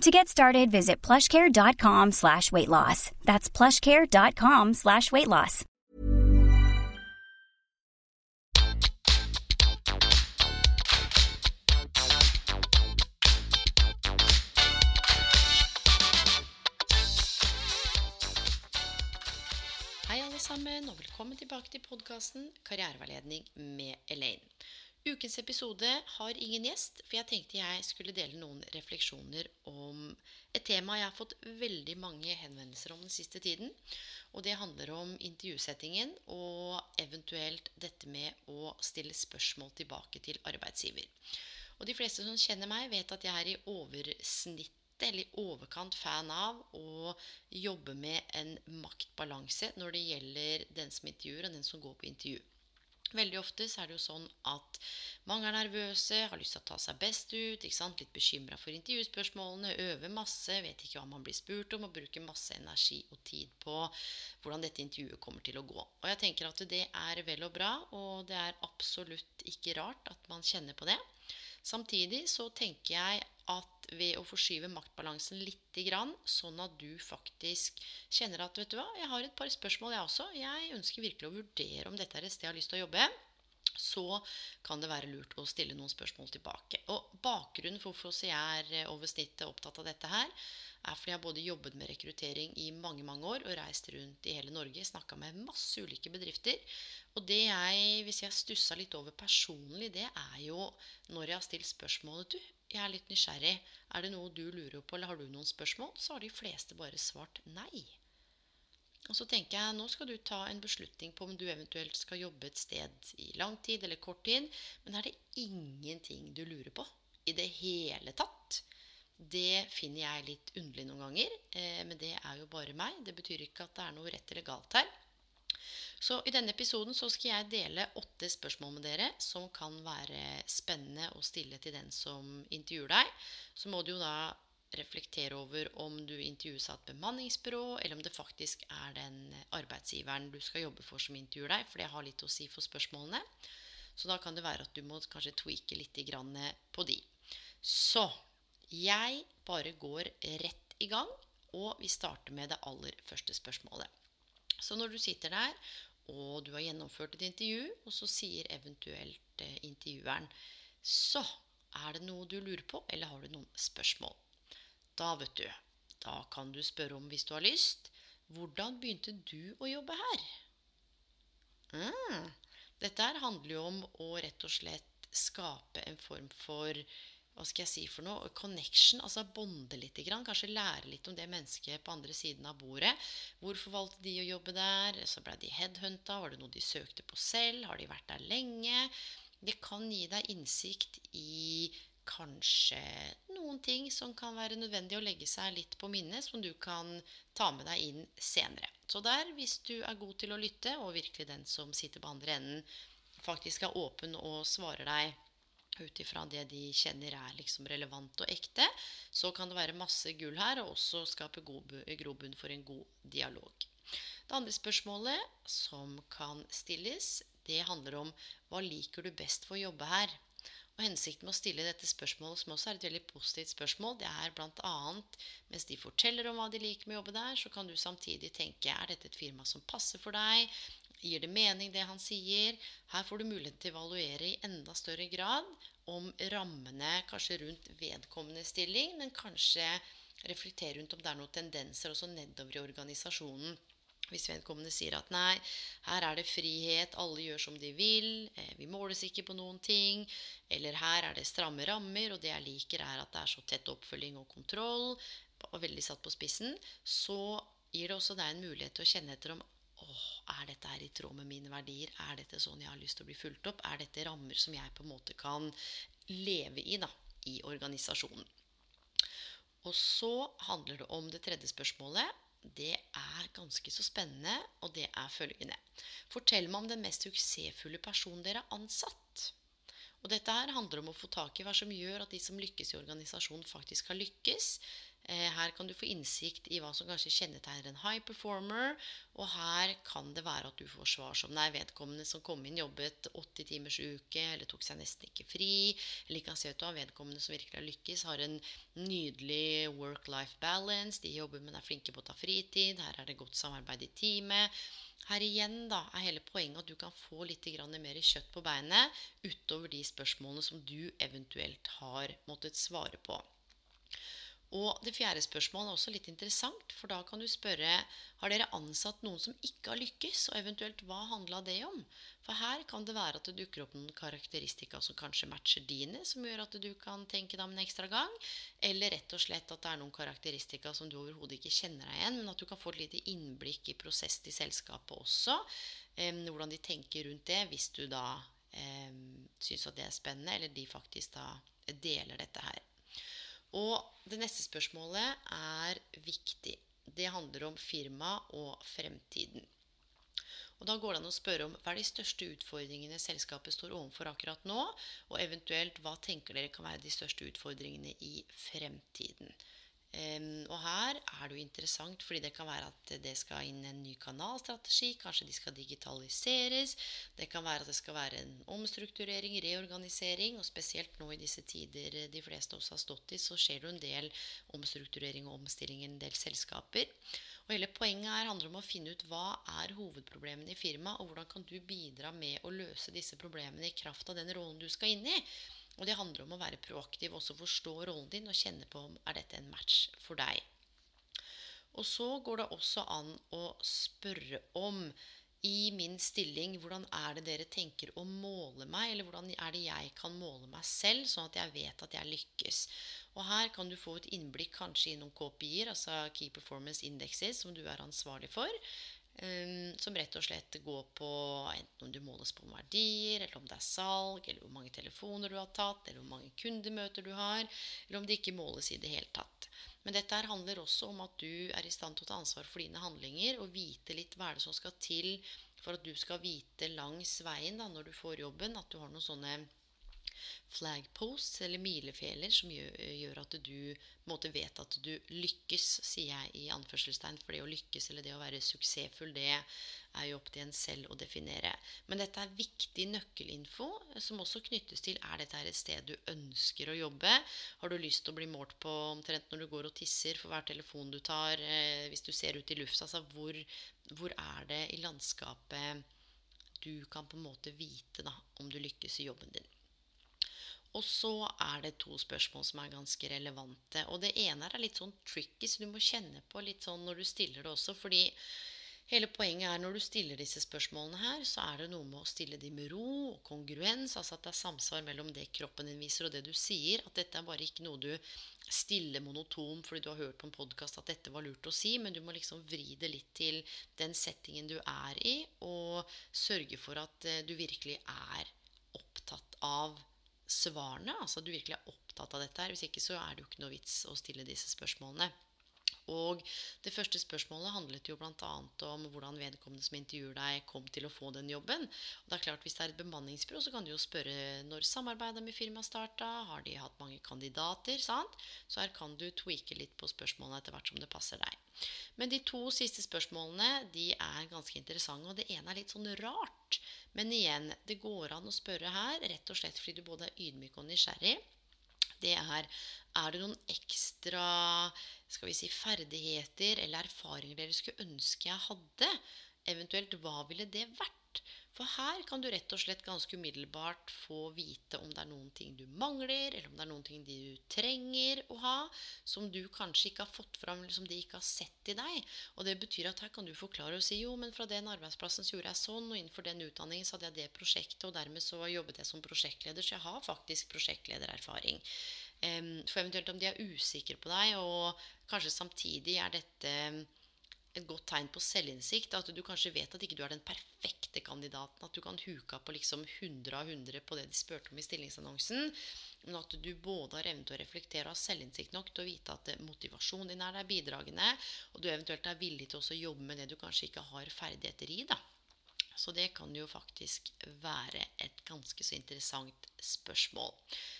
To get started, visit plushcare.com slash weight loss. That's plushcare.com slash weight loss. Hei alle sammen, og velkommen tilbake til podkasten Karriereveiledning med Elaine. Ukens episode har ingen gjest, for jeg tenkte jeg skulle dele noen refleksjoner om et tema jeg har fått veldig mange henvendelser om den siste tiden. Og det handler om intervjusettingen og eventuelt dette med å stille spørsmål tilbake til arbeidsgiver. Og de fleste som kjenner meg, vet at jeg er i oversnitt eller i overkant fan av å jobbe med en maktbalanse når det gjelder den som intervjuer, og den som går på intervju. Veldig ofte så er det jo sånn at mange er nervøse, har lyst til å ta seg best ut, litt bekymra for intervjuspørsmålene, øver masse, vet ikke hva man blir spurt om, og bruker masse energi og tid på hvordan dette intervjuet kommer til å gå. Og jeg tenker at det er vel og bra, og det er absolutt ikke rart at man kjenner på det. Samtidig så tenker jeg at ved å forskyve maktbalansen litt, sånn at du faktisk kjenner at vet du hva, jeg har et par spørsmål, jeg også. Jeg ønsker virkelig å vurdere om dette er et sted jeg har lyst til å jobbe. Så kan det være lurt å stille noen spørsmål tilbake. Og Bakgrunnen for hvorfor jeg er over snittet opptatt av dette her, er fordi jeg har både jobbet med rekruttering i mange mange år og reist rundt i hele Norge, snakka med masse ulike bedrifter. Og det jeg, hvis jeg stussa litt over personlig, det er jo når jeg har stilt spørsmålet Du, jeg er litt nysgjerrig. Er det noe du lurer på, eller har du noen spørsmål? Så har de fleste bare svart nei. Og så tenker jeg nå skal du ta en beslutning på om du eventuelt skal jobbe et sted i lang tid eller kort tid. Men er det ingenting du lurer på i det hele tatt? Det finner jeg litt underlig noen ganger. Eh, men det er jo bare meg. Det betyr ikke at det er noe rett eller galt her. Så i denne episoden så skal jeg dele åtte spørsmål med dere som kan være spennende å stille til den som intervjuer deg. Så må du jo da reflektere over om du intervjues av et bemanningsbyrå, eller om det faktisk er den arbeidsgiveren du skal jobbe for, som intervjuer deg. For det har litt å si for spørsmålene. Så da kan det være at du må kanskje tweake litt på de. Så jeg bare går rett i gang, og vi starter med det aller første spørsmålet. Så når du sitter der, og du har gjennomført et intervju, og så sier eventuelt eh, intervjueren Så er det noe du lurer på, eller har du noen spørsmål? Da, vet du, da kan du spørre om, hvis du har lyst, hvordan begynte du å jobbe her? Mm. Dette her handler jo om å rett og slett skape en form for hva skal jeg si for noe, connection, altså bonde litt. Kanskje lære litt om det mennesket på andre siden av bordet. Hvorfor valgte de å jobbe der? Så ble de headhunta. Var det noe de søkte på selv? Har de vært der lenge? Det kan gi deg innsikt i kanskje noen ting som kan være nødvendig å legge seg litt på minnet, som du kan ta med deg inn senere. Så der, hvis du er god til å lytte, og virkelig den som sitter på andre enden, faktisk er åpen og svarer deg ut ifra det de kjenner er liksom relevant og ekte, så kan det være masse gull her, og også skape grobunn for en god dialog. Det andre spørsmålet som kan stilles, det handler om hva liker du best for å jobbe her? Og Hensikten med å stille dette spørsmålet, som også er et veldig positivt spørsmål, det er bl.a. mens de forteller om hva de liker med å jobbe der, så kan du samtidig tenke er dette et firma som passer for deg? Gir det mening, det han sier? Her får du mulighet til å evaluere i enda større grad om rammene kanskje rundt vedkommende stilling, men kanskje reflektere rundt om det er noen tendenser også nedover i organisasjonen. Hvis vedkommende sier at nei, her er det frihet, alle gjør som de vil, eh, vi måles ikke på noen ting, eller her er det stramme rammer, og det jeg liker, er at det er så tett oppfølging og kontroll, og veldig satt på spissen, så gir det også deg en mulighet til å kjenne etter om åh, er dette her i tråd med mine verdier? Er dette sånn jeg har lyst til å bli fulgt opp? Er dette rammer som jeg på en måte kan leve i da, i organisasjonen? Og så handler det om det tredje spørsmålet. Det er ganske så spennende, og det er følgende. Fortell meg om den mest suksessfulle personen dere har ansatt. Og dette her handler om å få tak i hva som gjør at de som lykkes i organisasjonen, faktisk har lykkes. Eh, her kan du få innsikt i hva som kanskje kjennetegner en high performer. Og her kan det være at du får svar som nei, vedkommende som kom inn, jobbet 80 timers uke eller tok seg nesten ikke fri. Eller kan se ut av vedkommende som virkelig har lykkes, har en nydelig work-life balance. De jobber, men er flinke på å ta fritid. Her er det godt samarbeid i teamet. Her igjen da, er hele poenget at du kan få litt mer kjøtt på beinet utover de spørsmålene som du eventuelt har måttet svare på. Og det fjerde spørsmålet er også litt interessant, for da kan du spørre har dere ansatt noen som ikke har lykkes, og eventuelt hva handla det om? For her kan det være at det dukker opp noen karakteristika som kanskje matcher dine, som gjør at du kan tenke deg om en ekstra gang, eller rett og slett at det er noen karakteristika som du overhodet ikke kjenner deg igjen, men at du kan få et lite innblikk i prosess i selskapet også, eh, hvordan de tenker rundt det, hvis du da eh, syns at det er spennende, eller de faktisk da deler dette her. Og det neste spørsmålet er viktig. Det handler om firma og fremtiden. Og Da går det an å spørre om hva er de største utfordringene selskapet står overfor akkurat nå, og eventuelt hva tenker dere kan være de største utfordringene i fremtiden. Um, og her er det jo interessant, fordi det kan være at det skal inn en ny kanalstrategi. Kanskje de skal digitaliseres. Det kan være at det skal være en omstrukturering, reorganisering. Og spesielt nå i disse tider de fleste av oss har stått i, så skjer det jo en del omstrukturering og omstilling i en del selskaper. Og hele Poenget her handler om å finne ut hva er hovedproblemene i firmaet, og hvordan kan du bidra med å løse disse problemene i kraft av den rollen du skal inn i. Og det handler om å være proaktiv, også forstå rollen din og kjenne på om er dette en match for deg. Og så går det også an å spørre om i min stilling, hvordan er det dere tenker å måle meg? Eller hvordan er det jeg kan måle meg selv, sånn at jeg vet at jeg lykkes? Og her kan du få et innblikk kanskje i noen KPI-er, altså Key Performance Indexes, som du er ansvarlig for. Um, som rett og slett går på enten om du måles på verdier, eller om det er salg, eller hvor mange telefoner du har tatt, eller hvor mange kundemøter du har, eller om det ikke måles i det hele tatt. Men dette her handler også om at du er i stand til å ta ansvar for dine handlinger og vite litt hva er det som skal til for at du skal vite langs veien da, når du får jobben, at du har noen sånne flagposts eller milepæler som gjør, gjør, at du måte, vet at du lykkes, sier jeg i anførselstegn. For det å lykkes eller det å være suksessfull, det er jo opp til en selv å definere. Men dette er viktig nøkkelinfo som også knyttes til er dette et sted du ønsker å jobbe. Har du lyst til å bli målt på omtrent når du går og tisser for hver telefon du tar, eh, hvis du ser ut i lufta? Altså hvor, hvor er det i landskapet du kan på en måte vite da, om du lykkes i jobben din? Og så er det to spørsmål som er ganske relevante. Og det ene er litt sånn tricky, så du må kjenne på litt sånn når du stiller det også. Fordi hele poenget er når du stiller disse spørsmålene her, så er det noe med å stille dem med ro og kongruens. Altså at det er samsvar mellom det kroppen din viser og det du sier. At dette er bare ikke noe du stiller monotom fordi du har hørt på en podkast at dette var lurt å si, men du må liksom vri det litt til den settingen du er i, og sørge for at eh, du virkelig er opptatt av svarene. Altså at du virkelig er opptatt av dette. her, Hvis ikke så er det jo ikke noe vits å stille disse spørsmålene. Og det første spørsmålet handlet jo bl.a. om hvordan vedkommende som intervjuer deg, kom til å få den jobben. Og det er klart Hvis det er et bemanningsbyrå, så kan du jo spørre når samarbeidet med firmaet starta. Har de hatt mange kandidater? sant? Så her kan du tweake litt på spørsmålene etter hvert som det passer deg. Men de to siste spørsmålene de er ganske interessante. Og det ene er litt sånn rart. Men igjen, det går an å spørre her rett og slett fordi du både er ydmyk og nysgjerrig det er er det noen ekstra skal vi si, ferdigheter eller erfaringer dere skulle ønske jeg hadde? Eventuelt hva ville det vært? For her kan du rett og slett ganske umiddelbart få vite om det er noen ting du mangler, eller om det er noen ting du trenger å ha, som du kanskje ikke har fått fram, eller som de ikke har sett i deg. Og det betyr at her kan du forklare og si jo, men fra den arbeidsplassen så gjorde jeg sånn, og innenfor den utdanningen så hadde jeg det prosjektet, og dermed så jobbet jeg som prosjektleder, så jeg har faktisk prosjektledererfaring. For eventuelt om de er usikre på deg, og kanskje samtidig er dette et godt tegn på selvinnsikt. At du kanskje vet at ikke du er den perfekte kandidaten. At du kan huke på liksom 100 av 100 på det de spurte om i stillingsannonsen. Men at du både har evne til å reflektere og har selvinnsikt nok til å vite at motivasjonen din er der, bidragende, og du eventuelt er villig til å jobbe med det du kanskje ikke har ferdigheter i. da. Så det kan jo faktisk være et ganske så interessant spørsmål.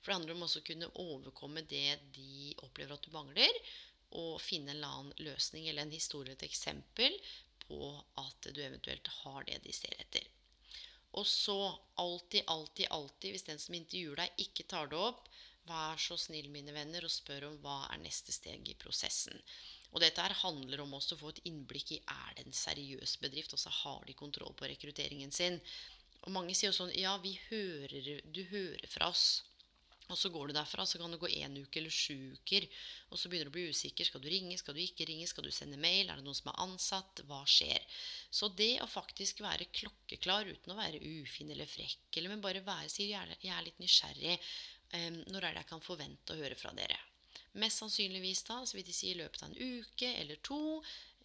For det handler om også å kunne overkomme det de opplever at du mangler, og finne en eller annen løsning eller en historie, et eksempel på at du eventuelt har det de ser etter. Og så alltid, alltid, alltid, hvis den som intervjuer deg, ikke tar det opp, vær så snill, mine venner, og spør om hva er neste steg i prosessen. Og dette her handler om også å få et innblikk i er det en seriøs bedrift, og så har de kontroll på rekrutteringen sin. Og mange sier jo sånn Ja, vi hører, du hører fra oss. Og så går du derfra, så kan det gå én uke eller sju uker. Og så begynner du å bli usikker. Skal du ringe, skal du ikke ringe, skal du sende mail? Er det noen som er ansatt? Hva skjer? Så det å faktisk være klokkeklar uten å være ufin eller frekk, eller men bare være sier jeg er litt nysgjerrig, um, når er det jeg kan forvente å høre fra dere? Mest sannsynligvis da, så vil de si i løpet av en uke eller to.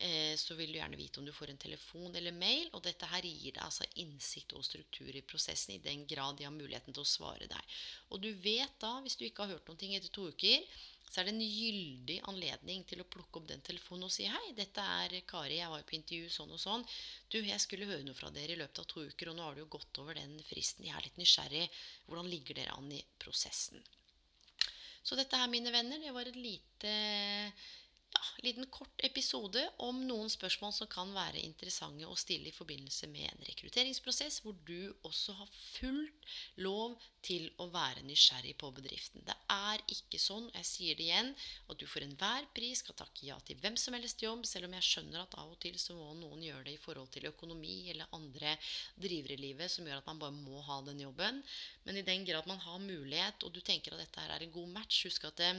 Eh, så vil du gjerne vite om du får en telefon eller mail. Og dette her gir deg altså innsikt og struktur i prosessen i den grad de har muligheten til å svare deg. Og du vet da, hvis du ikke har hørt noe etter to uker, så er det en gyldig anledning til å plukke opp den telefonen og si hei, dette er Kari, jeg var jo på intervju sånn og sånn. Du, jeg skulle høre noe fra dere i løpet av to uker, og nå har det jo gått over den fristen. Jeg er litt nysgjerrig. Hvordan ligger dere an i prosessen? Så dette her, mine venner, det var et lite liten kort episode om noen spørsmål som kan være interessante å stille i forbindelse med en rekrutteringsprosess, hvor du også har fullt lov til å være nysgjerrig på bedriften. Det er ikke sånn, jeg sier det igjen, at du for enhver pris skal takke ja til hvem som helst jobb, selv om jeg skjønner at av og til så må noen gjøre det i forhold til økonomi eller andre drivere i livet som gjør at man bare må ha den jobben. Men i den grad man har mulighet, og du tenker at dette her er en god match, husk at det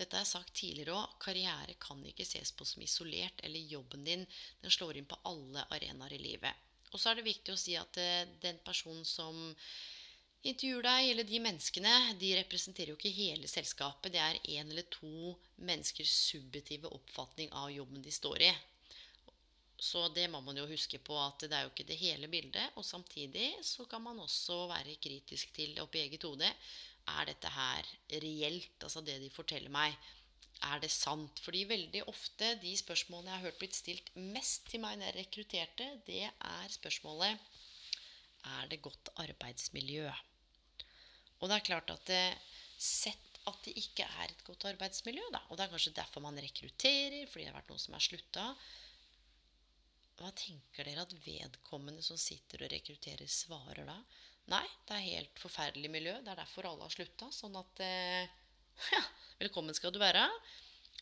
dette har jeg sagt tidligere òg. Karriere kan ikke ses på som isolert, eller jobben din den slår inn på alle arenaer i livet. Og så er det viktig å si at eh, den personen som intervjuer deg, eller de menneskene, de representerer jo ikke hele selskapet. Det er én eller to menneskers subjektive oppfatning av jobben de står i. Så det må man jo huske på at det er jo ikke det hele bildet. Og samtidig så kan man også være kritisk til oppi eget hode er dette her reelt? Altså det de forteller meg. Er det sant? Fordi veldig ofte de spørsmålene jeg har hørt blitt stilt mest til meg når jeg rekrutterte, det er spørsmålet Er det godt arbeidsmiljø? Og det er klart at det, sett at det ikke er et godt arbeidsmiljø, da, og det er kanskje derfor man rekrutterer, fordi det har vært noen som er slutta Hva tenker dere at vedkommende som sitter og rekrutterer, svarer da? Nei, det er helt forferdelig miljø. Det er derfor alle har slutta. Sånn at eh, Ja, velkommen skal du være.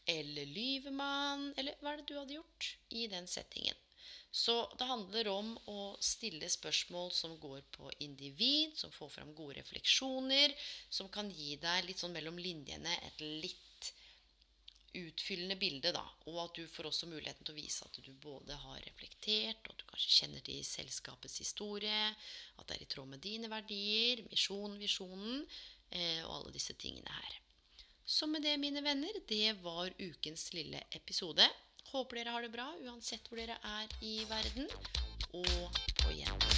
Eller lyver man? Eller hva er det du hadde gjort i den settingen? Så det handler om å stille spørsmål som går på individ, som får fram gode refleksjoner, som kan gi deg litt sånn mellom linjene et litt utfyllende bilde, da. Og at du får også muligheten til å vise at du både har reflektert, og at du kanskje kjenner til selskapets historie, at det er i tråd med dine verdier, misjonen, visjonen eh, og alle disse tingene her. Så med det, mine venner, det var ukens lille episode. Håper dere har det bra uansett hvor dere er i verden. Og på gjenhør.